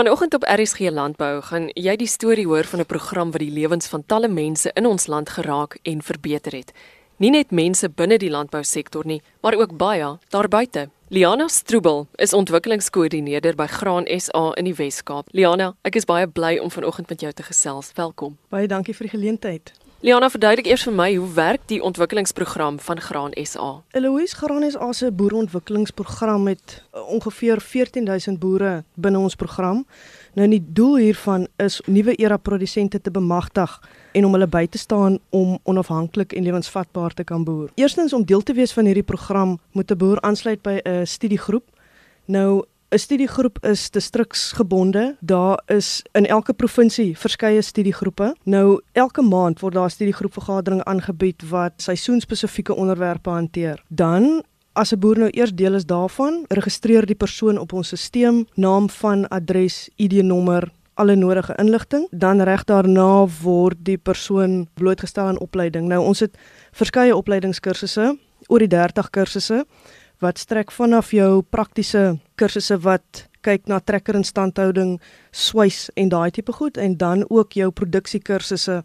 Vanoggend op RSG Landbou gaan jy die storie hoor van 'n program wat die lewens van talle mense in ons land geraak en verbeter het. Nie net mense binne die landbousektor nie, maar ook baie daarbuiten. Liana Stroebel is ontwikkelingskoördineerder by Graan SA in die Wes-Kaap. Liana, ek is baie bly om vanoggend met jou te gesels. Welkom. Baie dankie vir die geleentheid. Liana, verduidelik eers vir my hoe werk die ontwikkelingsprogram van Graan SA? Eloise Graan SA se boereontwikkelingsprogram het uh, ongeveer 14000 boere binne ons program. Nou die doel hiervan is nuwe era produsente te bemagtig en om hulle by te staan om onafhanklik en lewensvatbaar te kan boer. Eerstens om deel te wees van hierdie program moet 'n boer aansluit by 'n studiegroep. Nou 'n studiegroep is distriksgebonde. Daar is in elke provinsie verskeie studiegroepe. Nou elke maand word daar 'n studiegroepvergadering aangebied wat seisoenspesifieke onderwerpe hanteer. Dan as 'n boer nou eers deel is daarvan, registreer die persoon op ons stelsel naam van adres, ID-nommer, alle nodige inligting. Dan reg daarna word die persoon blootgestel aan opleiding. Nou ons het verskeie opleidingskursusse, oor die 30 kursusse wat strek vanaf jou praktiese kursusse wat kyk na trekkerinstandhouding, swys en daai tipe goed en dan ook jou produksiekursusse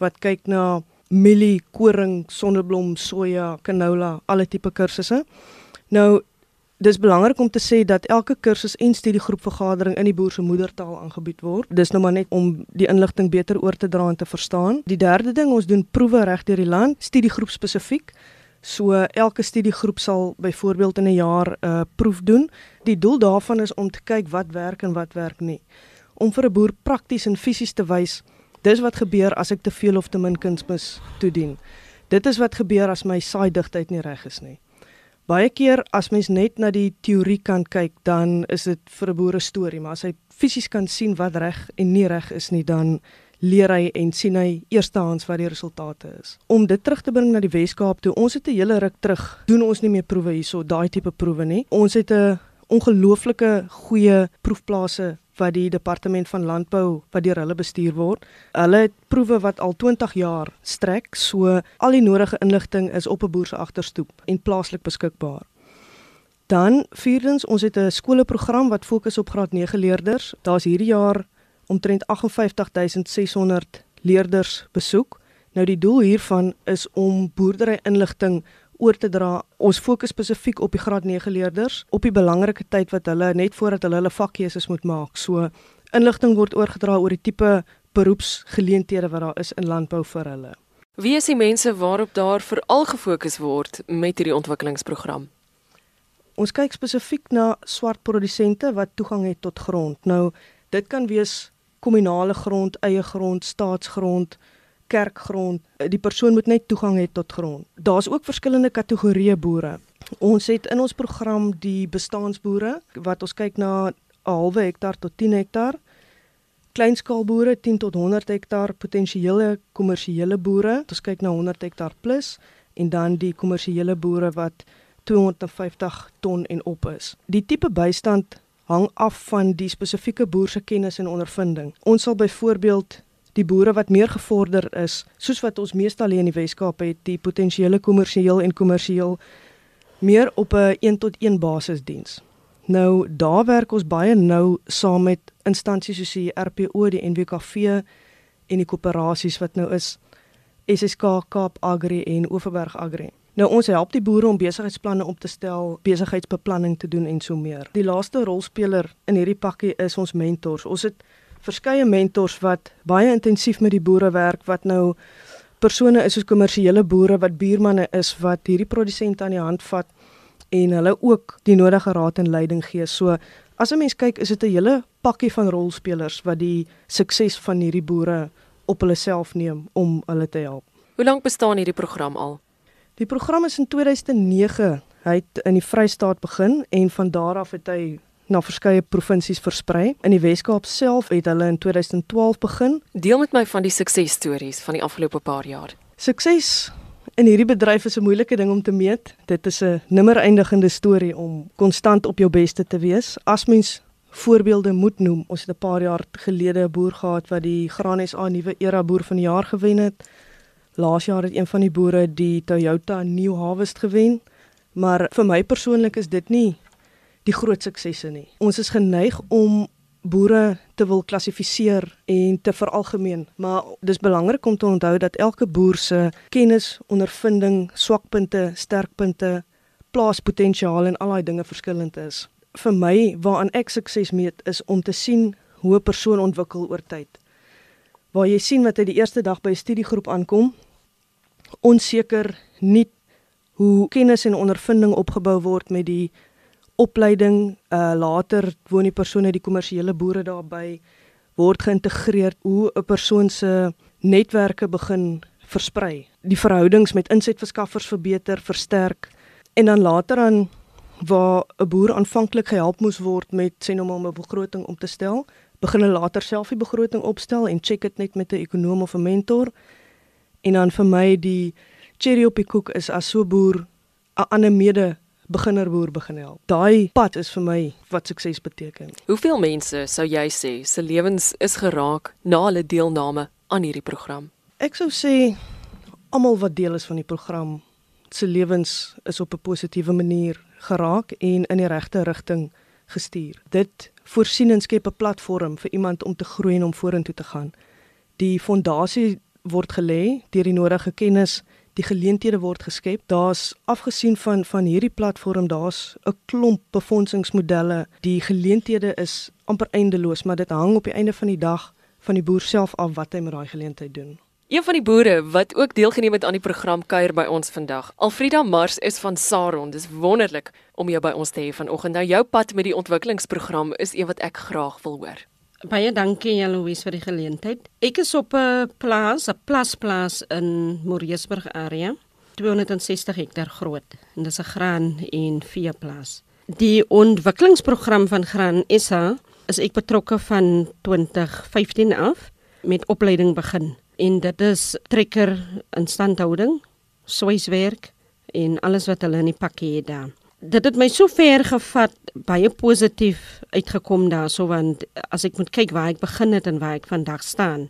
wat kyk na mielie, koring, sonneblom, soja, canola, alle tipe kursusse. Nou Dis belangrik om te sê dat elke kursus en studiegroepvergadering in die boer se moedertaal aangebied word. Dis nou maar net om die inligting beter oor te dra en te verstaan. Die derde ding, ons doen proewe reg deur die land, studiegroep spesifiek. So elke studiegroep sal byvoorbeeld in 'n jaar 'n uh, proef doen. Die doel daarvan is om te kyk wat werk en wat werk nie. Om vir 'n boer prakties en fisies te wys dis wat gebeur as ek te veel of te min kunsmis toedien. Dit is wat gebeur as my saaidigtheid nie reg is nie. Baie keer as mens net na die teorie kan kyk, dan is dit vir 'n boer 'n storie, maar as hy fisies kan sien wat reg en nie reg is nie, dan leer hy en sien hy eerstehands wat die resultate is. Om dit terug te bring na die Wes-Kaap toe, ons het 'n hele ruk terug doen ons nie meer proewe hierso, daai tipe proewe nie. Ons het 'n ongelooflike goeie proefplase wat die departement van landbou wat deur hulle bestuur word. Hulle het proewe wat al 20 jaar strek, so al die nodige inligting is op 'n boer se agterstoep en plaaslik beskikbaar. Dan vierdens, ons het 'n skoolprogram wat fokus op graad 9 leerders. Daar's hierdie jaar omtrent 58600 leerders besoek. Nou die doel hiervan is om boerdery inligting oor te dra. Ons fokus spesifiek op die graad 9 leerders op die belangrike tyd wat hulle net voordat hulle hulle vakkeuses moet maak. So inligting word oorgedra oor die tipe beroepsgeleenthede wat daar is in landbou vir hulle. Wie is die mense waarop daar veral gefokus word met hierdie ontwikkelingsprogram? Ons kyk spesifiek na swart produsente wat toegang het tot grond. Nou dit kan wees kommunale grond, eie grond, staatsgrond, kerkgrond. Die persoon moet net toegang hê tot grond. Daar's ook verskillende kategorieë boere. Ons het in ons program die bestaansboere wat ons kyk na 'n halwe hektaar tot 10 hektaar. Kleinskaalboere 10 tot 100 hektaar, potensiële kommersiële boere. Ons kyk na 100 hektaar plus en dan die kommersiële boere wat 250 ton en op is. Die tipe bystand hang af van die spesifieke boer se kennis en ondervinding. Ons sal byvoorbeeld die boere wat meer gevorder is, soos wat ons meestal hier in die Wes-Kaap het, die potensiële kommersieel en kommersieel meer op 'n 1 tot 1 basis diens. Nou daar werk ons baie nou saam met instansies soos die RPO, die NWKV en die koöperasies wat nou is SSK Kaap Agri en Oeverberg Agri. Nou ons help die boere om besigheidsplanne op te stel, besigheidsbeplanning te doen en so meer. Die laaste rolspeler in hierdie pakkie is ons mentors. Ons het verskeie mentors wat baie intensief met die boere werk wat nou persone is soos kommersiële boere wat buurmanne is wat hierdie produsente aan die hand vat en hulle ook die nodige raad en leiding gee. So as 'n mens kyk, is dit 'n hele pakkie van rolspelers wat die sukses van hierdie boere op hulle self neem om hulle te help. Hoe lank bestaan hierdie program al? Die program is in 2009 hy het in die Vrystaat begin en van daar af het hy na verskeie provinsies versprei. In die Wes-Kaap self het hulle in 2012 begin. Deel met my van die suksesstories van die afgelope paar jaar. Sukses in hierdie bedryf is 'n moeilike ding om te meet. Dit is 'n nimmer eindigende storie om konstant op jou beste te wees. As mens voorbeelde moet noem, ons het 'n paar jaar gelede 'n boer gehad wat die Graan SA nuwe era boer van die jaar gewen het. Laas jaar het een van die boere die Toyota New Harvest gewen, maar vir my persoonlik is dit nie die groot suksesse nie. Ons is geneig om boere te wil klassifiseer en te veralgemeen, maar dis belangrik om te onthou dat elke boer se kennis, ondervinding, swakpunte, sterkpunte, plaaspotensiaal en al daai dinge verskillend is. Vir my waaraan ek sukses meet is om te sien hoe 'n persoon ontwikkel oor tyd. Waar jy sien wat hy die eerste dag by 'n studiegroep aankom, onseker, nie hoe kennis en ondervinding opgebou word met die opleiding uh later woon die persone die kommersiële boere daarby word geïntegreer hoe 'n persoon se netwerke begin versprei. Die verhoudings met insetverskaffers verbeter versterk en dan later aan waar 'n boer aanvanklik gehelp moes word met sê nou om 'n begroting om te stel begin hulle later self die begroting opstel en check dit net met 'n ekonom of 'n mentor en dan vir my die cherry op die koek is as so boer 'n ander mede beginnerboer begin help. Daai pad is vir my wat sukses beteken. Hoeveel mense sou jy sê se lewens is geraak na hulle deelname aan hierdie program? Ek sou sê almal wat deel is van die program se lewens is op 'n positiewe manier geraak en in die regte rigting gestuur. Dit voorsien en skep 'n platform vir iemand om te groei en om vorentoe te gaan. Die fondasie word gelê deur die nodige kennis die geleenthede word geskep. Daar's afgesien van van hierdie platform, daar's 'n klomp befondsingsmodelle. Die geleenthede is amper eindeloos, maar dit hang op die einde van die dag van die boer self af wat hy met daai geleentheid doen. Een van die boere wat ook deelgeneem het aan die program kuier by ons vandag. Alfrida Mars is van Saron. Dis wonderlik om jou by ons te hê vanoggend. Nou jou pad met die ontwikkelingsprogram is een wat ek graag wil hoor. Baie dankie Louise vir die geleentheid. Ek is op 'n plaas, 'n plasplaas in Moreesburg area, 260 hektaar groot. En dis 'n graan en veeplaas. Die ontwikkelingsprogram van Graan SA is ek betrokke van 2015 af met opleiding begin. En dit is trekker instandhouding, swyswerk en alles wat hulle in die pakkie het daar dit het my so ver gevat baie positief uitgekom daarso want as ek moet kyk waar ek begin het en waar ek vandag staan.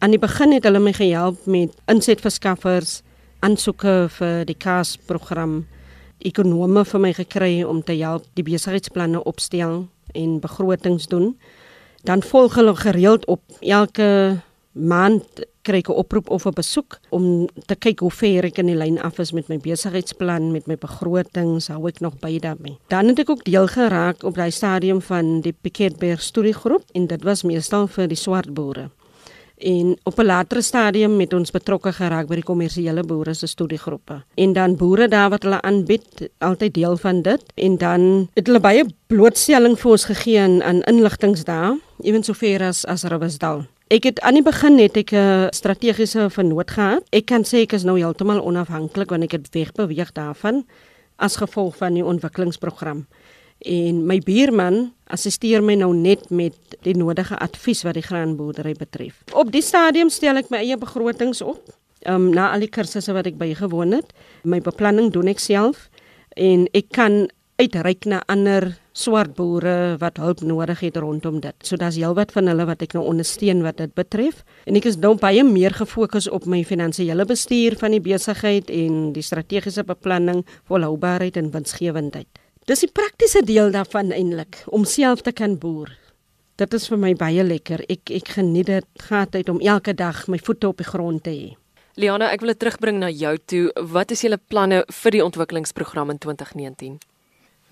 Aan die begin het hulle my gehelp met insetverskaffers, aansoeke vir die KAS program, ekonome vir my gekry om te help die besigheidsplanne opstel en begrotings doen. Dan volg hulle gereeld op elke maand kry ek 'n oproep of 'n besoek om te kyk hoe ver ek in die lyn af is met my besigheidsplan, met my begrotings, hou ek nog by daarmee. Dan het ek ook deel geraak op daai stadium van die Piketberg studiegroep en dit was meestal vir die swart boere. En op 'n later stadium met ons betrokke geraak by die kommersiële boere se studiegroepe. En dan boere daar wat hulle aanbied, altyd deel van dit en dan het hulle baie blootstelling vir ons gegee aan inligtings daar, ewens sover as as Rubbersdal. Ek het aan die begin net ek 'n uh, strategiese vernoot gehad. Ek kan sê ek is nou heeltemal onafhanklik want ek het wegbeweeg daarvan as gevolg van die ontwikkelingsprogram. En my buurman assisteer my nou net met die nodige advies wat die graanboerdery betref. Op die stadium stel ek my eie begrotings op. Ehm um, na al die kursusse wat ek bygewoon het, my beplanning doen ek self en ek kan uitreik na ander swart boere wat hulp nodig het rondom dit. So daar's heelwat van hulle wat ek nou ondersteun wat dit betref. En ek is nou baie meer gefokus op my finansiële bestuur van die besigheid en die strategiese beplanning, volhoubaarheid en winsgewendheid. Dis die praktiese deel daarvan eintlik om self te kan boer. Dit is vir my baie lekker. Ek ek geniet dit gaatheid om elke dag my voete op die grond te hê. Liana, ek wil dit terugbring na jou toe. Wat is julle planne vir die ontwikkelingsprogram in 2019?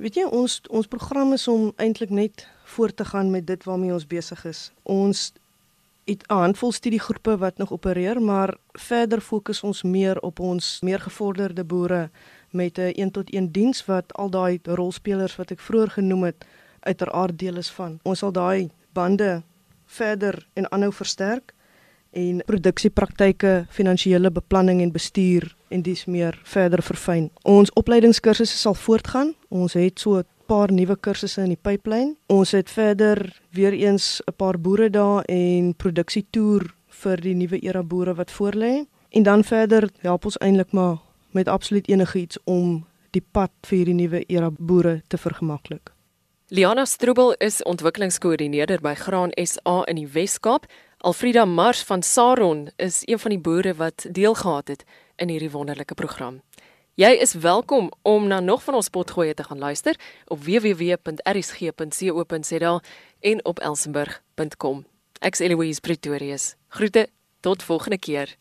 Weet jy ons ons program is om eintlik net voort te gaan met dit waarmee ons besig is. Ons het 'n handvol studiegroepe wat nog opereer, maar verder fokus ons meer op ons meer gevorderde boere met 'n 1 tot 1 diens wat al daai rolspelers wat ek vroeër genoem het uiteraard deel is van. Ons sal daai bande verder en aanhou versterk en produksiepraktyke, finansiële beplanning en bestuur en dis meer verder verfyn. Ons opleidingskursusse sal voortgaan. Ons het so 'n paar nuwe kursusse in die pipeline. Ons het verder weer eens 'n paar boere daar en produksietoer vir die nuwe era boere wat voorlê. En dan verder help ons eintlik maar met absoluut enigiets om die pad vir hierdie nuwe era boere te vergemaklik. Liana Strubel is ontwikkelingskoördineerder by Graan SA in die Wes-Kaap. Alfrida Mars van Saron is een van die boere wat deelgehad het in hierdie wonderlike program. Jy is welkom om na nog van ons potgoeie te gaan luister op www.rsg.co.za en op elsenburg.com. Ek's Eloise Pretorius. Groete tot volgende keer.